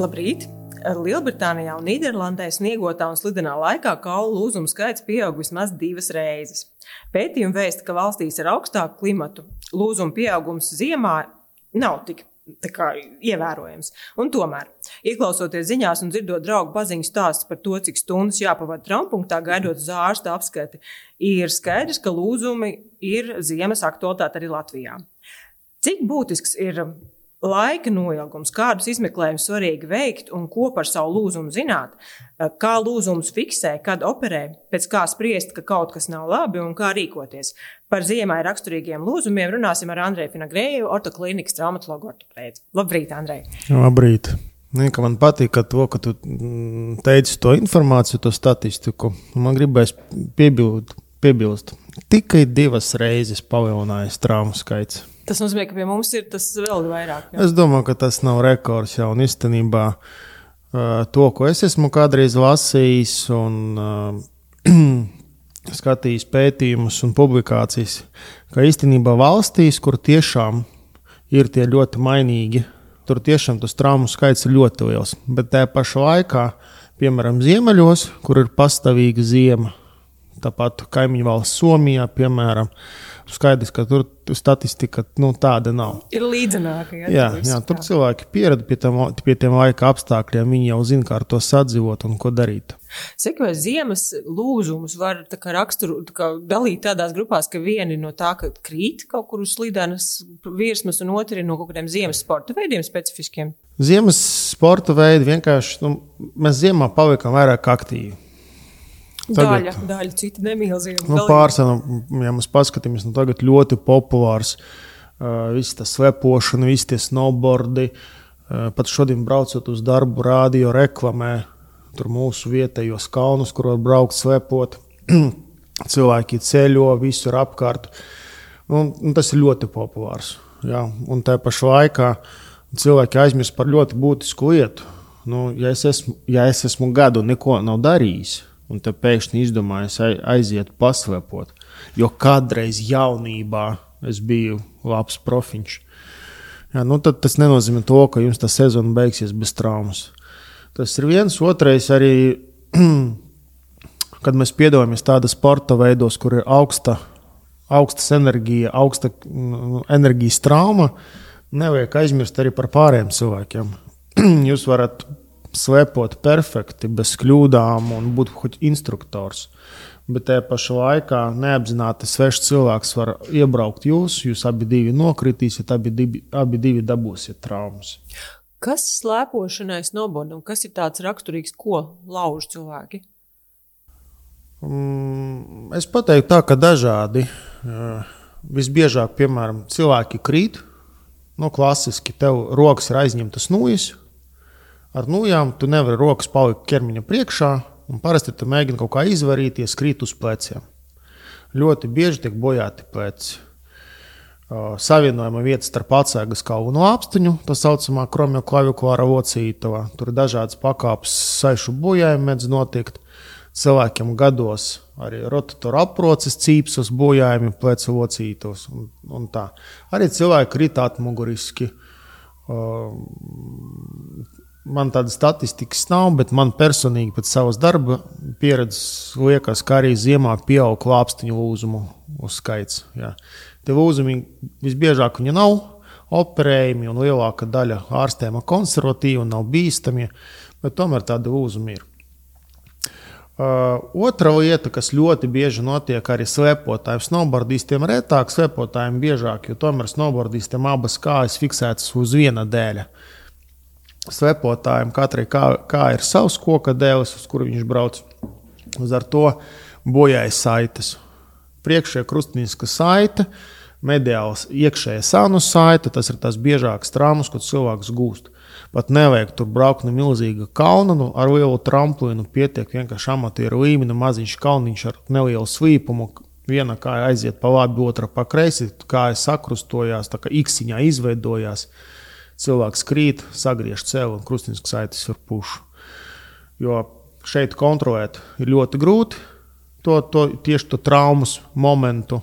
Labrīt! Lielbritānijā un Nīderlandē sniegotā un slidenā laikā kaulu lūzumu skaits pieaug vismaz divas reizes. Pētījumi vēsta, ka valstīs ar augstāku klimatu lūzumu pieaugums ziemā nav tik kā, ievērojams. Un tomēr, ieklausoties ziņās un dzirdot draugu paziņu stāstus par to, cik stundas jāpavada traumpunktā, gaidot uz ārsta apskati, ir skaidrs, ka lūzumi ir ziemas aktualitāte arī Latvijā. Cik būtisks ir laika noilgums, kādus izmeklējumus svarīgi veikt un ko par savu lūzumu zināt, kā lūzumus fiksē, kad operē, pēc kā spriest, ka kaut kas nav labi un kā rīkoties. Par ziemai raksturīgiem lūzumiem runāsim ar Andreju Finagrēju, ortoklīnikas traumatologu ortopēdu. Labrīt, Andrej! Labrīt! Ne, man patīk, to, ka tu mm, teici to informāciju, to statistiku. Man gribēs piebilst, piebilst. tikai divas reizes palielinājies traumu skaits. Tas nozīmē, ka pie mums ir tas vēl vairāk. Jā. Es domāju, ka tas nav rekords jau un īstenībā uh, to, ko es esmu kādreiz lasījis un uh, skatījis pētījumus un publikācijas, ka īstenībā valstīs, kur tiešām ir tie ļoti mainīgi, tur tiešām tas traumu skaits ir ļoti liels. Bet tajā pašā laikā, piemēram, ziemeļos, kur ir pastāvīga ziema, tāpat kaimiņu valsts Somijā, piemēram, uh, skaidrs, ka tur statistika nu, tāda nav. Ir līdzenāka. Jā, jā, jā, tur jā. cilvēki pierada pie, tam, pie tiem laika apstākļiem. Viņi jau zina, kā ar to sadzīvot un ko darīt. Seku vai ziemas lūzumus var tā raksturu, tā kā dalīt tādās grupās, ka vieni no tā, ka krīt kaut kur uz slīdēnas virsmas, un otri no kaut kādiem ziemas sporta veidiem specifiskiem? Ziemas sporta veidi vienkārši, nu, mēs ziemā paliekam vairāk aktīvi. Tagad, daļa, daļa cita nemīlīga. Nu, Pārsvarā, ja mēs paskatāmies, nu, tagad ļoti populārs uh, viss tas slepošana, visi tie snowboardi. Uh, pat šodien braucot uz darbu, rādio reklamē tur mūsu vietējos kalnus, kur var braukt slepot. Cilvēki ceļo visur apkārt. Un, un tas ir ļoti populārs. Ja? Un tā pašā laikā cilvēki aizmirst par ļoti būtisku lietu. Nu, ja, es esmu, ja es esmu gadu neko nav darījis, un tad pēkšņi izdomājis aiziet paslēpot. Jo kādreiz jaunībā es biju labs profiņš. Jā, nu tas nenozīmē to, ka jums tā sezona beigsies bez traumas. Tas ir viens, otrais arī, kad mēs piedalāmies tādos sporta veidos, kur ir augsta, augstas enerģija, augsta nu, enerģijas trauma, nevajag aizmirst arī par pārējiem cilvēkiem. Jūs varat slēpot perfekti, bez kļūdām un būt kaut instruktors. Bet tajā pašā laikā neapzināti svešs cilvēks var iebraukt jūs, jūs abi divi nokritīsiet, abi divi, abi divi dabūsiet traumas. Kas slēpošanai snowboardam, kas ir tāds raksturīgs, ko lauž cilvēki? Mm, es pateiktu tā, ka dažādi. Visbiežāk, piemēram, cilvēki krīt. No klasiski tev rokas ir aizņemtas nūjas, ar nūjām tu nevari rokas palikt ķermeņa priekšā, un parasti tu mēģini kaut kā izvairīties, krīt uz pleciem. Ļoti bieži tiek bojāti pleci. Savienojuma vieta starp atsēgas kaulu un apstuņu, tā saucamā kromja klavikulāra locītava. Tur ir dažādas pakāpes, saišu bojājumi mēdz notikt. Cilvēkiem gados arī rotatora aproces, cīpsas, bojājumi, plecu locītos un, un tā. Arī cilvēki krīt atmuguriski. Uh, Man tādas statistikas nav, bet man personīgi pēc savas darba pieredzes liekas, ka arī ziemā pieaug klāpstiņu lūzumu skaits. Jā. Tie lūzumi visbiežāk viņi nav operējami, un lielākā daļa ārstēm ir konservatīvi un nav bīstami, bet tomēr tādi lūzumi ir. Uh, otra lieta, kas ļoti bieži notiek arī slēpotājiem, snowboardistiem, retāk slēpotājiem biežāk, jo tomēr snowboardistiem abas kājas fiksētas uz viena dēļa. Uh, slepotājiem katrai kā, kā ir savs koka dēls, uz kuru viņš brauc. Uz ar to bojāja saites. Priekšējā krustveida saite, mediāls iekšējā sānu saite, tas ir tas biežākais traumas, ko cilvēks gūst. Pat nevajag tur braukt no milzīga kalna, nu, ar lielu tramplīnu. Pietiek vienkārši amatieru līmeņa, maziņš kalniņš ar nelielu svīpumu. Viena kāja aiziet pa labi, otra pa kreisi, kāja sakrustojās, tā kā iksiņā izveidojās. Uh, cilvēks krīt, sagriež ceļu un krustiņas saites ar pušu. Jo šeit kontrolēt ir ļoti grūti to, to, tieši to traumas momentu.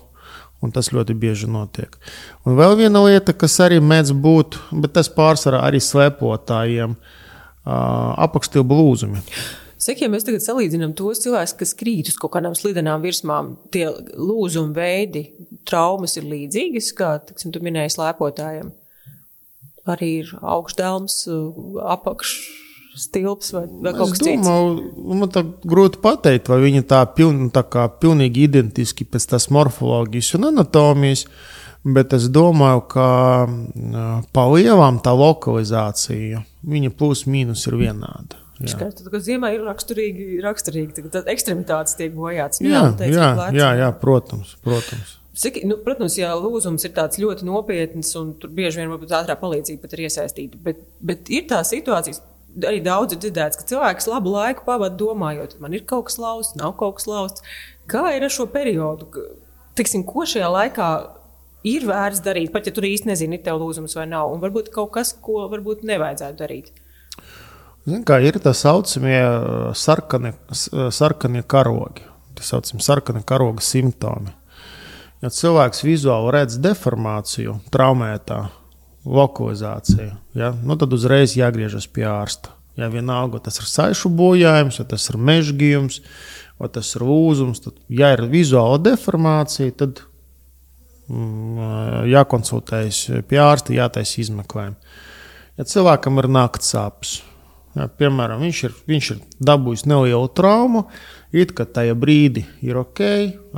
Un tas ļoti bieži notiek. Un vēl viena lieta, kas arī mēdz būt, bet tas pārsvarā arī slēpotājiem, apakšstilbu lūzumi. Saka, ja mēs tagad salīdzinām tos cilvēkus, kas krīt uz kaut kādām slidenām virsmām, tie lūzuma veidi, traumas ir līdzīgas, kā tiksim, tu minēji slēpotājiem. Arī ir augšdēlums, apakšstilps vai, vai kaut kas cits. Man tā grūti pateikt, vai viņi tā, piln, tā kā pilnīgi identiski pēc tās morfoloģijas un anatomijas. Bet es domāju, ka pa lielām tā lokalizācija, viņa plus mīnus ir vienāda. Skaidrs, ka ziemā ir raksturīgi, raksturīgi tad ekstremitātes tiek bojātas. Nu, jā, jā, jā, jā, jā, protams. protams. Cik, nu, protams, ja lūzums ir tāds ļoti nopietns un tur bieži vien varbūt ātrā palīdzība pat ir iesaistīta, bet, bet ir tā situācijas, arī daudz ir dzirdēts, ka cilvēks labu laiku pavada domājot, man ir kaut kas lausts, nav kaut kas lausts. Kā ir ar šo periodu? Tiksim, ko šajā laikā ir vērts darīt, pat ja tur īsti nezini, ir tev lūzums vai nav, un varbūt kaut kas, ko varbūt nevajadzētu darīt. Zin, kā ir tā saucamie uh, sarkanie, uh, sarkanie karogi, tā saucamie sarkanie karoga simptomi. Ja cilvēks vizuāli redz deformāciju, traumētā lokalizāciju, ja, nu tad uzreiz jāgriežas pie ārsta. Ja vienalga, tas ir saišu bojājums, vai tas ir mežģījums, vai tas ir lūzums, tad, ja ir vizuāla deformācija, tad mm, jākonsultējas pie ārsta, jātaisa izmeklējumi. Ja cilvēkam ir nakts sāpes, Jā, piemēram, viņš ir, viņš ir dabūjis nelielu traumu, it kā tajā brīdī ir ok,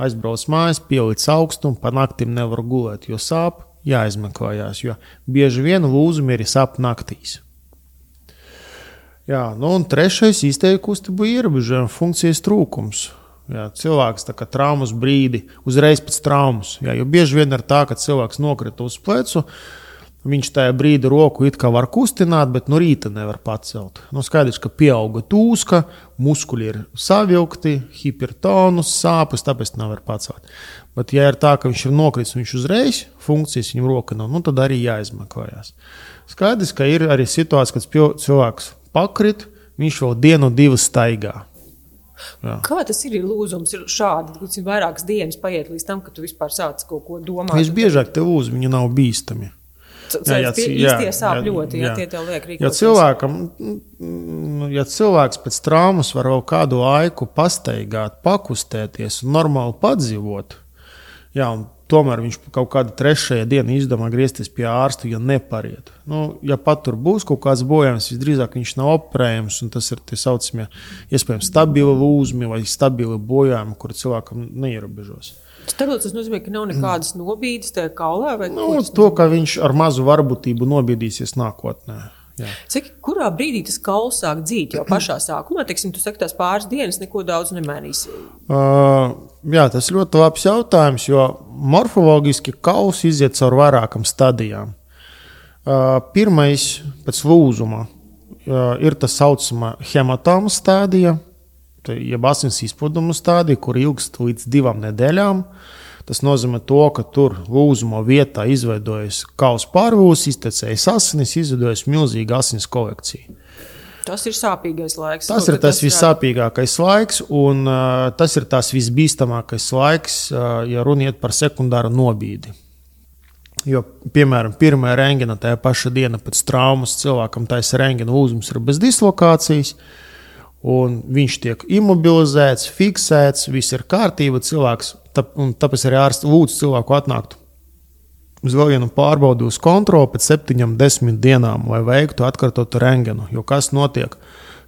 aizbrauc mājās, pieliec augstumu, pa naktīm nevar gulēt, jo sāp, jāizmeklējās, jo bieži vien lūzumi ir sāp naktīs. Jā, nu un trešais izteikti kustību ierobežojuma funkcijas trūkums. Jā, cilvēks tā kā traumas brīdi, uzreiz pēc traumas. Jā, jo bieži vien ir tā, ka cilvēks nokrita uz plecu, uh, Viņš tajā brīdī roku it kā var kustināt, bet no rīta nevar pacelt. Nu, skaidrs, ka pieauga tūska, muskuļi ir savilkti, hipertonus, sāpes, tāpēc nevar pacelt. Bet, ja ir tā, ka viņš ir nokritis viņš uzreiz funkcijas viņam roka nav, nu, tad arī jāizmeklējas. Skaidrs, ka ir arī situācija, kad cilvēks pakrit, viņš vēl dienu, divas staigā. Jā. Kā tas ir? Lūzums ir šādi, ka ir vairākas dienas paiet līdz tam, kad tu vispār sāc kaut ko domāt. Visbiežāk te lūzumi nav bīstami. Jā, jā, jā, sāp ļoti, ja tie tev liek rīkoties. Ja, cilvēkam, ja cilvēks pēc traumas var vēl kādu laiku pastaigāt, pakustēties un normāli padzīvot, jā, un tomēr viņš kaut kādu trešajā dienā izdomā griezties pie ārsta, ja nepariet. Nu, ja pat tur būs kaut kāds bojājums, visdrīzāk viņš nav operējams, un tas ir tie saucamie, iespējams, stabili lūzumi vai stabili bojājumi, kur cilvēkam neierobežos. Stabilots tas nozīmē, ka nav nekādas nobīdes tajā kaulā. Nu, to, ka viņš ar mazu varbūtību nobīdīsies nākotnē. Cik, kurā brīdī tas kauls sāk dzīt? Jau pašā sākumā, teiksim, tu saki, tās pāris dienas neko daudz nemainīs. Uh, jā, tas ļoti labs jautājums, jo morfoloģiski kauls iziet cauri vairākām stadijām. Uh, pirmais pēc lūzuma uh, ir tā saucamā hematoma stadija jeb asins izplūduma stadija, kur ilgst līdz divām nedēļām. Tas nozīmē, to, ka tur lūzuma vietā izveidojas kausa pārvūs, iztecējas asinis, izveidojas milzīga asins kolekcija. Tas ir sāpīgais laiks. Tas ir tas, tas vissāpīgākais laiks, un uh, tas ir tas visbīstamākais laiks, uh, ja runiet par sekundāru nobīdi. Jo, piemēram, pirmā rengena tajā pašā dienā pēc traumas cilvēkam taisa rengena lūzums ir bez dislokācijas. Uh, un viņš tiek imobilizēts, fiksēts, viss ir kārtība. Cilvēks, tā, tāpēc arī ārsts lūdz cilvēku atnākt uz vēl vienu pārbaudi, uz kontroli pēc septiņām, desmit dienām, lai veiktu atkārtotu rengenu. Jo kas notiek?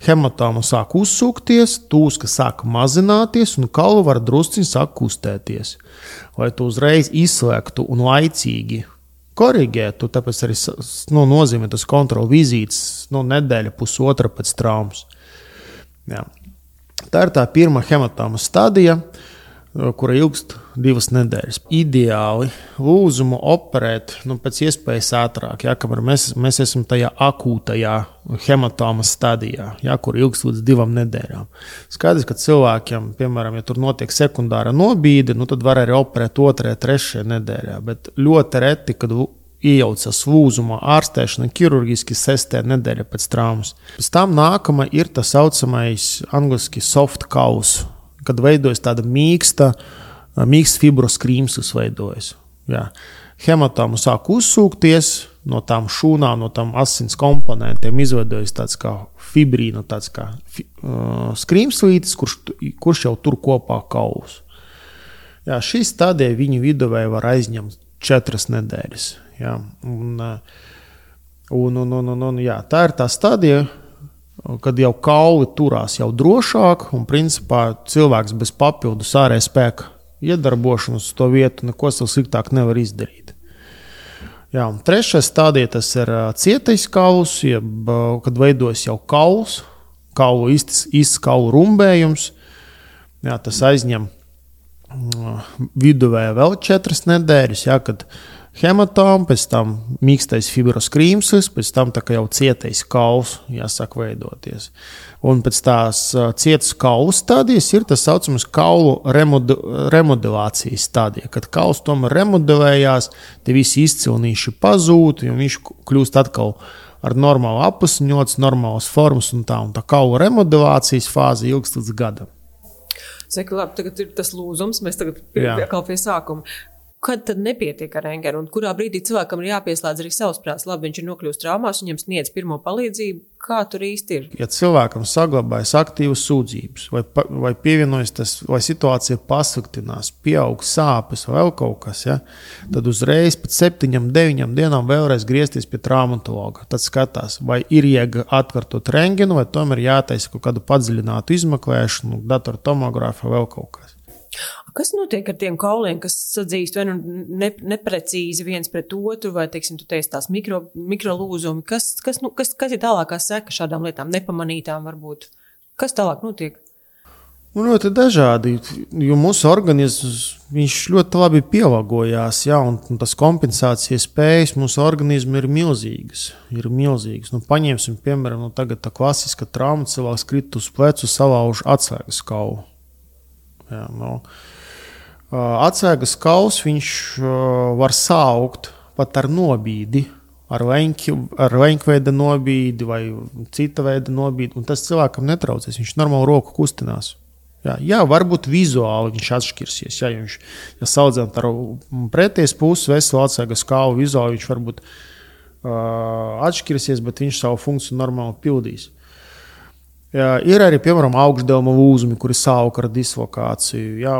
Hematoma sāk uzsūkties, tūska sāk mazināties, un kalva var drusciņi sāk kustēties. Lai tu uzreiz izslēgtu un laicīgi korrigētu, tāpēc arī nu, nozīmē tas kontrolu vizītes nu, nedēļa, pusotra pēc traumas. Jā. Tā ir tā pirmā hematoma stadija, kura ilgst divas nedēļas. Ideāli lūzumu operēt nu, pēc iespējas ātrāk, ja, kamēr mēs, mēs esam tajā akūtajā hematoma stadijā, ja, kur ilgst līdz divām nedēļām. Skaidrs, ka cilvēkiem, piemēram, ja tur notiek sekundāra nobīde, nu, tad var arī operēt otrajā, trešajā nedēļā. Bet ļoti reti, kad iejaucas lūzuma ārstēšana ķirurģiski sestē nedēļa pēc traumas. Pēc tam nākamā ir tā saucamais angļuiski soft kaus, kad veidojas tāda mīksta, mīksts fibroskrīms, kas veidojas. Jā. Hematoma sāk uzsūkties no tām šūnām, no tām asins komponentiem, izveidojas tāds kā fibrīna, tāds kā fi, uh, skrīmslītis, kurš, kurš jau tur kopā kaulus. Jā, šī stadija viņu viduvēji var aizņemt četras nedēļas. Jā, un, un, un, un, un, un, jā, tā ir tā stadija, kad jau kauli turās jau drošāk, un principā cilvēks bez papildus ārējā spēka iedarbošanos uz to vietu neko sliktāk nevar izdarīt. Jā, un trešais stadija tas ir cietais kauls, jeb kad veidojas jau kauls, kaulu īsts, īsts kaulu rumbējums. Jā, tas aizņem viduvēja vēl četras nedēļas, ja, kad hematoma, pēc tam mīkstais fibroskrīmsis, pēc tam jau cietais kauls jāsāk veidoties. Un pēc tās cietas kaulu stadijas ir tas saucamais kaulu remode, remodelācijas stadija, kad kauls tomēr remodelējās, tie visi izcilnīši pazūd, un viņš kļūst atkal ar normālu apziņots, normālas formas un tā. Un tā kaulu remodelācijas fāze ilgst līdz gadam. Saka, labi, tagad ir tas lūzums, mēs tagad atkal pie sākuma. Kad tad nepietiek ar rengēnu, un kurā brīdī cilvēkam ir jāpieslēdz arī savs prāts? Labi, viņš ir nokļuvis traumās, viņam sniedz pirmo palīdzību. Kā tur īsti ir? Ja cilvēkam saglabājas aktīvas sūdzības, vai, vai pievienojas tas, vai situācija pasliktinās, pieaug sāpes vai kaut kas, ja, tad uzreiz pēc septiņām, deviņām dienām vēlreiz griezties pie traumatologa. Tad skatās, vai ir jēga atkārtot rengēnu, vai tomēr jātaisa kaut kādu padziļinātu izmeklēšanu, datortomogrāfu vai vēl kaut kas. Kas notiek ar tiem kauliem, kas sadzīst vai nu ne, neprecīzi viens pret otru, vai, teiksim, tu teici tās mikro, mikrolūzumi? Kas, kas, nu, kas, kas ir tālākā seka šādām lietām, nepamanītām varbūt? Kas tālāk notiek? Nu, ļoti dažādi, jo mūsu organisms ļoti labi pielāgojās, ja, un, un tas kompensācijas spējas mūsu organismam ir milzīgas. Ir milzīgas. Nu, paņemsim, piemēram, nu, tā klasiska trauma, cilvēks krīt uz plecu, salauž atslēgas kaulu. Ja, nu, Atsēgas kaus viņš var saukt pat ar nobīdi, ar leņķveida nobīdi vai cita veida nobīdi, tas cilvēkam netraucēs. Viņš normāli roku kustinās. Jā, jā, varbūt vizuāli viņš atšķirsies. Jā, ja viņš ja saudzam ar pretējas puses veselu atsēgas kālu, vizuāli viņš varbūt uh, atšķirsies, bet viņš savu funkciju normāli pildīs. Uh, Jā, ir arī, piemēram, augšdelma lūzumi, kuri sāka ar dislokāciju. Jā,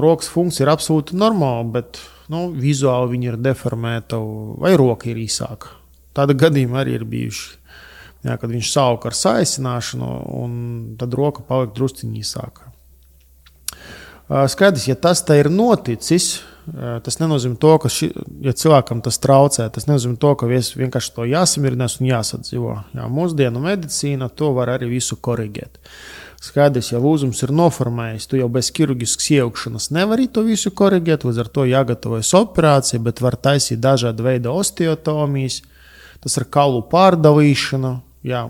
rokas funkcija ir absolūti normāla, bet nu, vizuāli viņa ir deformēta vai roka ir īsāka. Tāda gadījuma arī ir bijuši. Jā, kad viņš sāka ar saīsināšanu, tad roka palika drusciņā īsāka. Skaidrs, ja tas tā ir noticis, Tas nenozīmē to, ka ši, ja cilvēkam tas traucē. Tas nenozīmē to, ka vienkārši to jāsamierinās un jāsadzīvo. Jā, mūsdienu medicīna to var arī visu korrigēt. Skaidrs, ja lūzums ir noformējis, tu jau bez ķirurģiskas iejaukšanas nevari to visu korrigēt. Līdz ar to jāgatavojas operācija, bet var taisīt dažādu veidu osteotomijas. Tas ir kaulu pārdalīšana. Jā,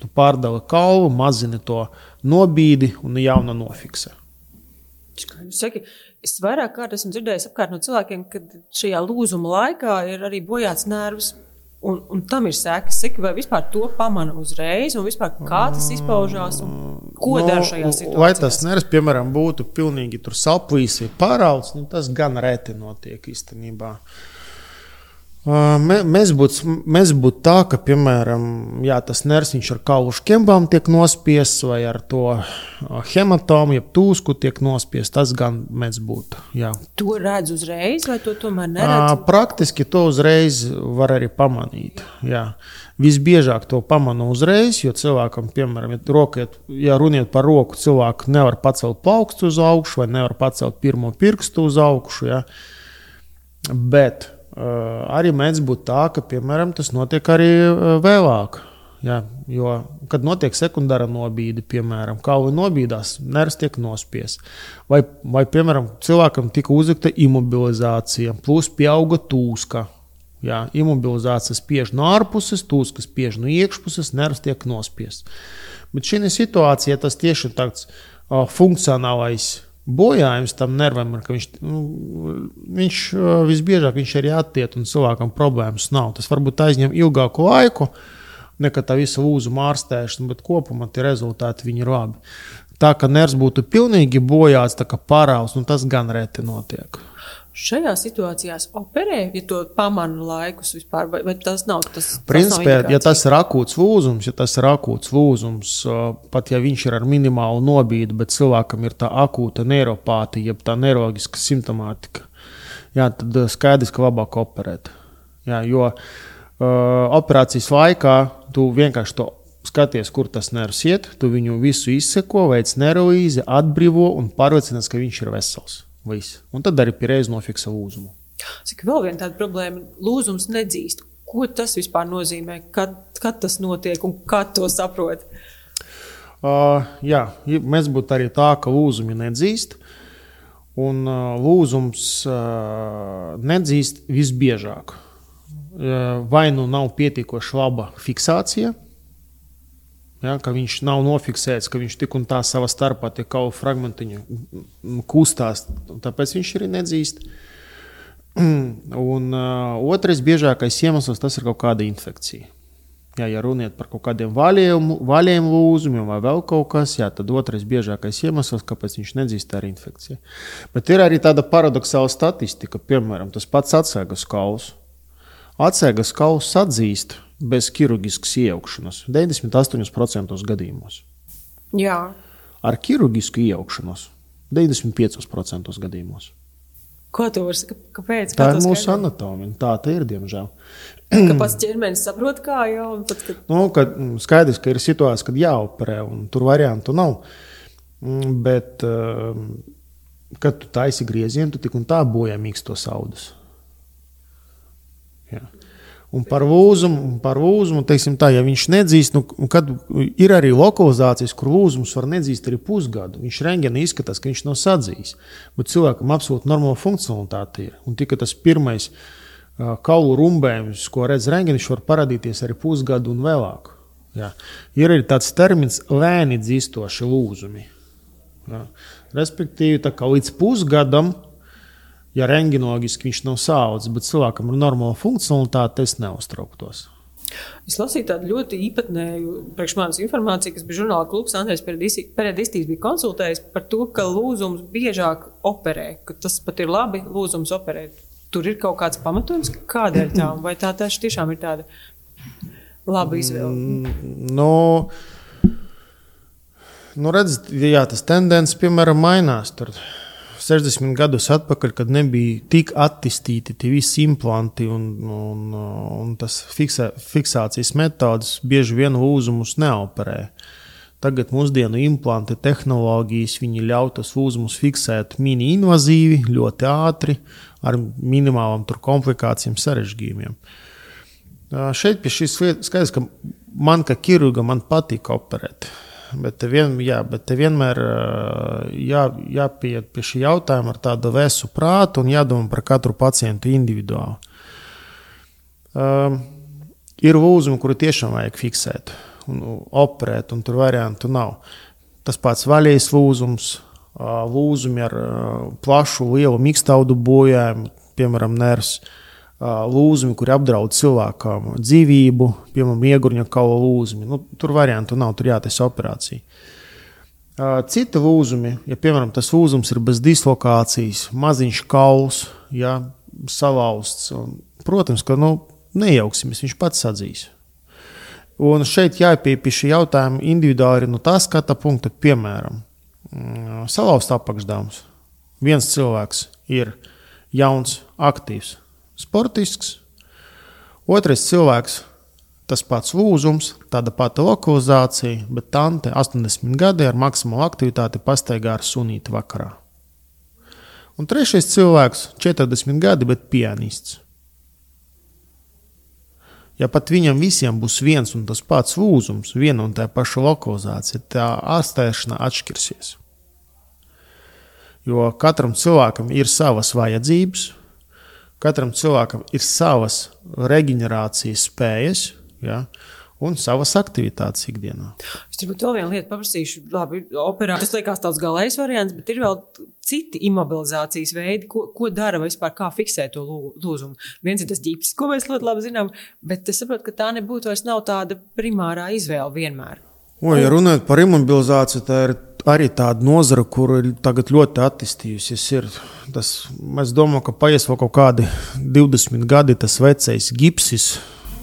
tu pārdali kaulu, mazini to nobīdi un jaunu nofiksē. Saki, Es vairāk kārt esmu dzirdējis apkārt no cilvēkiem, ka šajā lūzuma laikā ir arī bojāts nervs. Un, un tam ir sekas, vai vispār to pamana uzreiz, un vispār kā tas izpaužās, un ko no, dara šajā situācijā. Vai tas nervs, piemēram, būtu pilnīgi saplīs vai pāraudzis, nu, tas gan reti notiek īstenībā. Uh, Mēs būtu mēs būt tā, ka, piemēram, jā, tas nersiņš ar kaulu šķembām tiek nospiests, vai ar to hematomu, jeb tūsku tiek nospiests. Tas gan mēs būtu. Jā. To redz uzreiz, vai to tomēr neredz? Praktiski to uzreiz var arī pamanīt. Jā. Visbiežāk to pamanu uzreiz, jo cilvēkam, piemēram, ja, roka, ja runiet par roku, cilvēku nevar pacelt plaukstu uz augšu vai nevar pacelt pirmo pirkstu uz augšu. Ja. Bet arī mēdz būt tā, ka piemēram, tas notiek arī eh, vēlāk. Ja, jo, kad notiek sekundāra nobīde, piemēram, kauli nobīdās, nervs tiek nospiests. Vai, vai, piemēram, cilvēkam tika uzlikta imobilizācija, plus pieauga tūska. Jā, imobilizācija spiež no ārpuses, tūskas spiež no iekšpuses, nervs tiek nospiests. Bet šī situācija tas tieši tāds uh, funkcionālais bojājums tam nervam ir, ka viņš, nu, viņš visbiežāk viņš arī attiek un cilvēkam problēmas nav. Tas varbūt aizņem ilgāku laiku nekā tā visa lūzuma ārstēšana, bet kopumā tie rezultāti ir labi. Tā kā nervs būtu pilnīgi bojāts, tā kā parāls, nu, tas gan reti notiek. Šajā situācijā operē, ja to pamana laikus vispār, vai, vai tas nav tas? Principā, ja tas ir akūts lūzums, ja tas ir akūts lūzums, pat ja viņš ir ar minimālu nobīdi, bet cilvēkam ir tā akūta neiropātija, jeb tā neiroloģiska simptomātika, jā, tad skaidrs, ka labāk operēt. Jā, jo uh, operācijas laikā tu vienkārši to skaties, kur tas nervs iet, tu viņu visu izseko, veic neirolīzi, atbrīvo un pārliecinās, ka viņš ir vesels. Viss. Un tad arī pierēzi nofiksa lūzumu. Cik vēl viena tāda problēma - lūzums nedzīst. Ko tas vispār nozīmē? Kad, kad tas notiek un kā to saprot? Uh, jā, mēs būtu arī tā, ka lūzumi nedzīst. Un uh, lūzums uh, nedzīst visbiežāk. Uh, vai nu nav pietiekoši laba fiksācija, Ja, ka viņš nav nofiksēts, ka viņš tik un tā savā starpā tie kaulu fragmentiņi kustās, tāpēc viņš arī nedzīst. Un uh, otrais biežākais iemesls tas ir kaut kāda infekcija. Jā, ja runiet par kaut kādiem vaļiem lūzumiem vai vēl kaut kas, jā, tad otrais biežākais iemesls, kāpēc viņš nedzīst, ir infekcija. Bet ir arī tāda paradoxāla statistika, piemēram, tas pats atsēgas kauls. Atsēgas kauls atzīst, bez ķirurģiskas iejaukšanās 98% gadījumos. Jā. Ar ķirurģisku iejaukšanos 95% gadījumos. Ko tu vari sakāt? Kāpēc? Tā ir mūsu anatomija. Tā ir, diemžēl. Ka pats ķermenis saprot, kā jau pat, kad... nu, kad mm, skaidrs, ka ir situācija, kad jāoperē, un tur variantu nav. Mm, bet, ehm, kad tu taisi griezienu, tu tik un tā bojā mīkstos audus. Jā. Un par lūzumu, par lūzumu teiksim, tā, ja viņš nedzīst, nu, kad ir arī lokalizācijas, kur lūzums var nedzīst arī pusgadu. Viņš rengenī izskatās, ka viņš nav sadzījis. Bet cilvēkam absolūti normāla funkcionalitāte ir. Un tikai tas pirmais kaulu rumbējums, ko redz rengenī, var parādīties arī pusgadu un vēlāk. Jā. Ir arī tāds termins lēni dzīstoši lūzumi. Jā. Respektīvi, līdz pusgadam ja rengenoloģiski viņš nav saudzis, bet cilvēkam ir normāla funkcionalitāte, es neuztrauktos. Es lasīju tādu ļoti īpatnēju priekšmājas informāciju, kas bija žurnāla klubs. Andrejs Peredistīs bija konsultējis par to, ka lūzums biežāk operē, ka tas pat ir labi lūzums operēt. Tur ir kaut kāds pamatojums, kādēļ tā, vai tā tiešām ir tāda laba izvēle? Mm, no, nu, redz, jā, tas tendence, piemēram, mainās. Tur 60 gadus atpakaļ, kad nebija tik attīstīti tie visi implanti un, un, un tas fiksē, fiksācijas metodas, bieži vien lūzumus neoperē. Tagad mūsdienu implanti, tehnoloģijas, ļauj tos lūzumus fiksēt mini-invazīvi, ļoti ātri, ar minimālām komplikācijām, sarežģījumiem. Šeit pie šīs lietas skaidrs, ka man, kā ķirurgam, patīk operēt. Bet te, vien, jā, bet te vienmēr jā, jāpieiet pie šī jautājuma ar tādu vēsu prātu un jādomā par katru pacientu individuāli. Um, ir lūzumi, kuri tiešām vajag fiksēt un operēt, un tur variantu nav. Tas pats vaļējs lūzums, lūzumi ar plašu, lielu mikstaudu bojājumu, piemēram, nervus lūzumi, kuri apdraud cilvēkam dzīvību, piemēram, iegurņa kaula lūzumi. Nu, tur variantu nav, tur jātaisa operācija. Citi lūzumi, ja piemēram tas lūzums ir bez dislokācijas, maziņš kauls, ja, salauzts, un, protams, ka nu, nejauksimies, viņš pats atzīs. Un šeit jāpie pie šī jautājuma individuāli no tā skata punkta, piemēram, salauzts apakšdāvums. Viens cilvēks ir jauns, aktīvs, sportisks. Otrais cilvēks, tas pats lūzums, tāda pati lokalizācija, bet tante 80 gadi ar maksimālu aktivitāti pastaigā ar sunīti vakarā. Un trešais cilvēks, 40 gadi, bet pianists. Ja pat viņam visiem būs viens un tas pats lūzums, viena un tā paša lokalizācija, tā ārstēšana atšķirsies. Jo katram cilvēkam ir savas vajadzības, Katram cilvēkam ir savas reģenerācijas spējas. Ja? un savas aktivitātes ikdienā. Es turbūt vēl vienu lietu paprasīšu. Labi, operācija tas liekas tāds galējs variants, bet ir vēl citi imobilizācijas veidi, ko, ko dara vispār, kā fiksēt to lūzumu. Viens ir tas ģips, ko mēs ļoti labi zinām, bet es saprotu, ka tā nebūtu vairs nav tāda primārā izvēle vienmēr. O, ja runājot par imobilizāciju, tā ir arī tāda nozara, kur tagad ļoti attīstījusies. Ir. Tas, es domāju, ka paies vēl kaut kādi 20 gadi, tas vecais gipsis.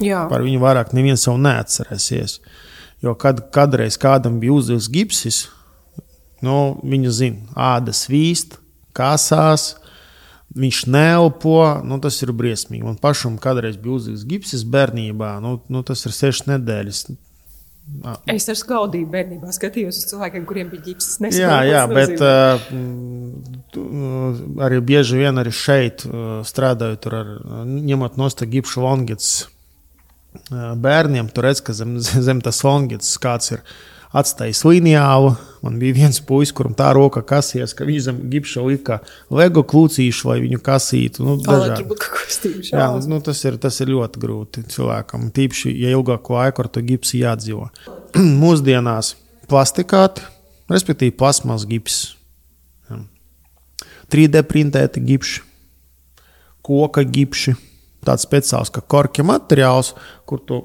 Jā. Par viņu vairāk neviens jau neatcerēsies. Jo kad, kādreiz kādam bija uzvilkts gipsis, nu, viņu zina, āda svīst, kāsās. Viņš neelpo, nu, tas ir briesmīgi. Man pašam kādreiz bija uzlikts gipsis bērnībā, nu, nu, tas ir sešas nedēļas. Es ar skaudību bērnībā skatījos uz cilvēkiem, kuriem bija ģipsis. Jā, jā bet uh, arī bieži vien arī šeit uh, strādājot, ar, ņemot no stūra gipšu longits uh, bērniem, tur redz, ka zem, zem tas longits kāds ir atstājis lineālu. Man bija viens puisis, kuram tā roka kasījās, ka viņš zem gipša lika lego klūcīšu, lai viņu kasītu. Nu, Jā, nu, tas, ir, tas ir ļoti grūti cilvēkam. Tīpaši, ja ilgāku laiku ar to gipsu jādzīvo. Mūsdienās plastikāti, respektīvi plasmas gips. 3D printēti gipši, koka gipši, tāds speciāls kā korķa materiāls, kur tu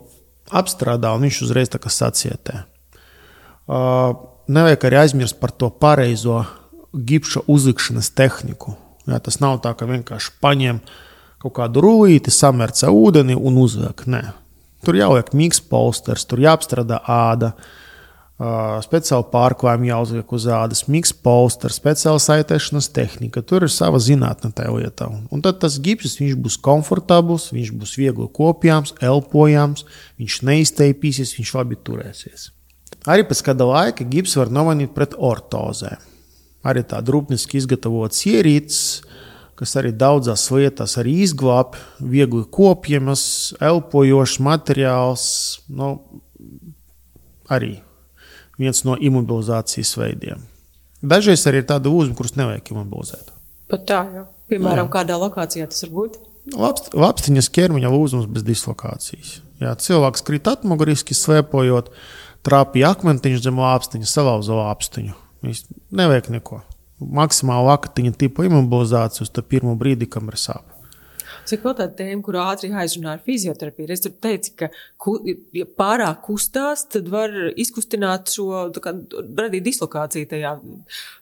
apstrādā un viņš uzreiz tā kā sacietē. Nevajag arī aizmirst par to pareizo gipša uzlikšanas tehniku. Jā, tas nav tā, ka vienkārši paņem kaut kādu rūtīti, samērcē ūdeni un uzvelk. Nē. Tur jāliek mīksts polsters, tur jāapstrādā āda, speciāli pārklājumi jāuzliek uz ādas, mīksts polsters, speciāla saitēšanas tehnika. Tur ir sava zinātne tajā lietā. Un tad tas gips būs komfortabls, viņš būs viegli kopjams, elpojams, viņš neizteipīsies, viņš labi turēsies. Arī pēc kāda laika gips var nomainīt pret ortozēm. Arī tāda rūpniski izgatavotas ierīces, kas arī daudzās lietās arī izglābj, viegli kopjamas, elpojošs materiāls. Nu, arī viens no imobilizācijas veidiem. Dažreiz arī ir tāda uzma, kuras nevajag imobilizēt. Pat tā, jā. Piemēram, jā. kādā lokācijā tas var būt? Labst, labstiņas ķermeņa lūzums bez dislokācijas. Jā, cilvēks krīt atmuguriski, slēpojot, trāpīja akmentiņš zem lāpstiņa, salauza lāpstiņu. Viņš nevajag neko. Maksimāli lakatiņa tipa imobilizācija uz to pirmo brīdi, kamēr sāp. Cik vēl tāda tēma, kur ātri aizrunā ar fizioterapiju. Es tur teicu, ka, ku, ja pārāk kustās, tad var izkustināt šo, kā, radīt dislokāciju tajā.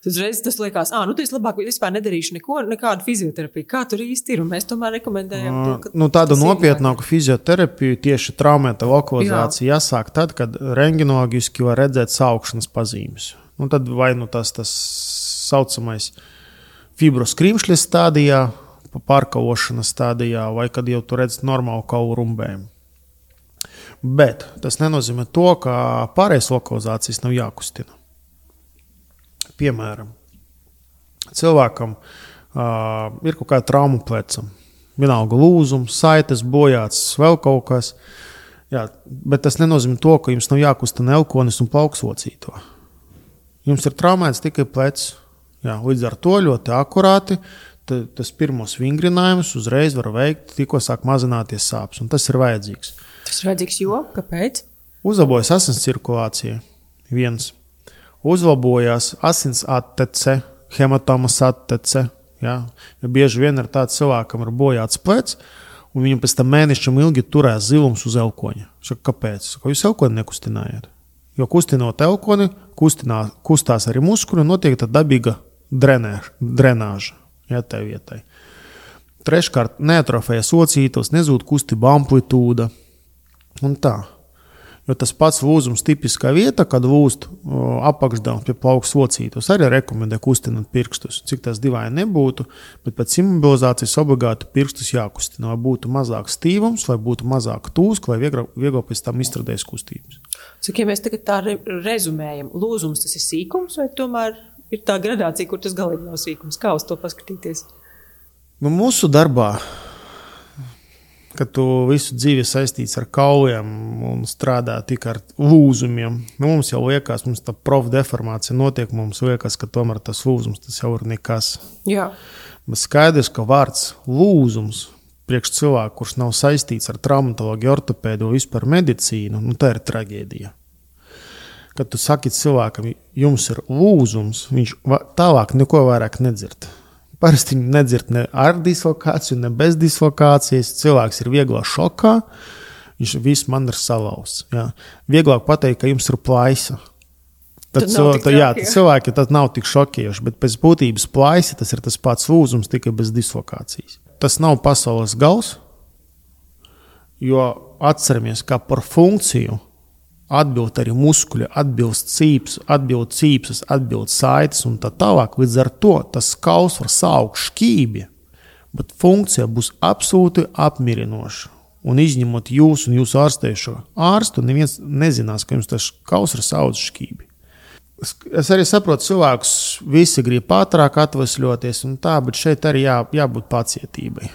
Uzreiz tas liekas, ah, nu, tas labāk vispār nedarīšu neko, nekādu fizioterapiju. Kā tur īsti ir? Un mēs tomēr rekomendējam to, ka. Nu, tādu nopietnāku fizioterapiju tieši traumēta lokalizācija Jā. jāsāk tad, kad rengenoloģiski var redzēt saukšanas pazīmes. Nu, tad vai nu tas tas saucamais fibroskrimšļa stadijā, pārkaušanas stadijā, vai kad jau tur redz normālu kaulu rumbējumu. Bet tas nenozīmē to, ka pārējais lokalizācijas nav jākustina. Piemēram, cilvēkam uh, ir kaut kāda trauma plecam, vienalga lūzums, saites bojāts, vēl kaut kas. Jā, bet tas nenozīmē to, ka jums nav jākustina elkonis un paaugstsocīto. Jums ir traumēts tikai plecs. Jā, līdz ar to ļoti akurāti tas pirmos vingrinājumus uzreiz var veikt, tikko sāk mazināties sāpes. Tas ir vajadzīgs. Tas ir vajadzīgs, jo kāpēc? Uzlabojas asins cirkulācija. Viens. Uzlabojās asins attece, hematomas attece. Ja? Jo bieži vien ir tāds cilvēkam ir bojāts plecs, un viņam pēc tam mēnešam ilgi turēs zilums uz elkoņa. Saka, kāpēc? Saka, jūs elkoni nekustinājāt. Jo kustinot elkoni, kustinā, kustās arī muskuļi un notiek dabīga drenāža ja, tai vietai. Treškārt, neatrofējas ocītos, nezūd kustība amplitūda un tā. Jo tas pats lūzums tipiskā vieta, kad lūst apakšdevums pie plaukas locītos, arī rekomendē kustināt pirkstus. Cik tas dīvaini nebūtu, bet pēc imobilizācijas obligāti pirkstus jākustina, lai būtu mazāk stīvums, lai būtu mazāk tūska, lai vieglāk, vieglāk pēc tam izstrādājas kustības. Cik ja mēs tagad tā re rezumējam, lūzums tas ir sīkums vai tomēr ir tā gradācija, kur tas galīgi nav sīkums. Kā uz to paskatīties? Nu, mūsu darbā, kad tu visu dzīvi saistīts ar kauliem un strādā tikai ar lūzumiem, nu, mums jau liekas, mums tā profdeformācija notiek. Mums liekas, ka tomēr tas lūzums tas jau ir nekas. Jā. Bet skaidrs, ka vārds lūzums priekš cilvēku, kurš nav saistīts ar traumatoloģiju, ortopēdu, vispār medicīnu, nu, tā ir traģēdija kad tu saki cilvēkam, jums ir lūzums, viņš tālāk neko vairāk nedzird. Parasti viņi nedzird ne ar dislokāciju, ne bez dislokācijas. Cilvēks ir vieglā šokā, Viņš viss man ir salauzts. Vieglāk pateikt, ka jums ir plaisa. Tad, Tad nav cil, tik tad, jā, tad cilvēki tas nav tik šokējoši, bet pēc būtības plaisa tas ir tas pats lūzums, tikai bez dislokācijas. Tas nav pasaules gals, jo atceramies, ka par funkciju atbild arī muskuļi, atbilst cīps, atbild cīpsas, atbild saites un tā tālāk. Līdz ar to tas kauls var saukt šķībi, bet funkcija būs absolūti apmierinoša. Un izņemot jūs un jūsu ārstējušo ārstu, neviens nezinās, ka jums tas kauls ir saudzes šķībi. Es, arī saprotu, cilvēkus visi grib ātrāk atvesļoties, un tā, bet šeit arī jā, jābūt pacietībai.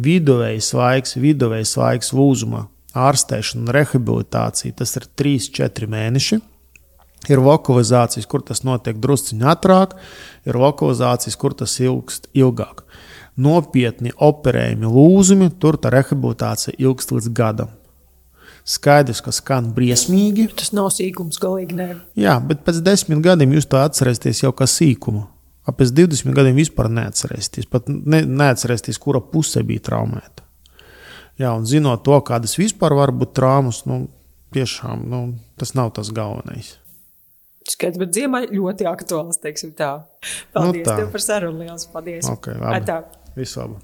Viduvējs laiks, viduvējs laiks lūzumā, ārstēšana un rehabilitācija tas ir 3-4 mēneši. Ir lokalizācijas, kur tas notiek drusciņā ātrāk, ir lokalizācijas, kur tas ilgst ilgāk. Nopietni operējami lūzumi, tur tā rehabilitācija ilgst līdz gadam. Skaidrs, ka skan briesmīgi, Tas nav sīkums, galīgi nē. Jā, bet pēc desmit gadiem jūs to atcerēsieties jau kā sīkumu. Pēc 20 gadiem vispār neatcerēsieties. Pat ne, neatcerēsieties, kura puse bija traumēta. Jā, un zinot to, kādas vispār var būt traumas, nu, tiešām nu, tas nav tas galvenais. Skaidrs, bet ziemā ļoti aktuāls, teiksim tā. Paldies Nu tā. tev par sarunu, liels paldies. Ok, labi. Atā. Visu labu!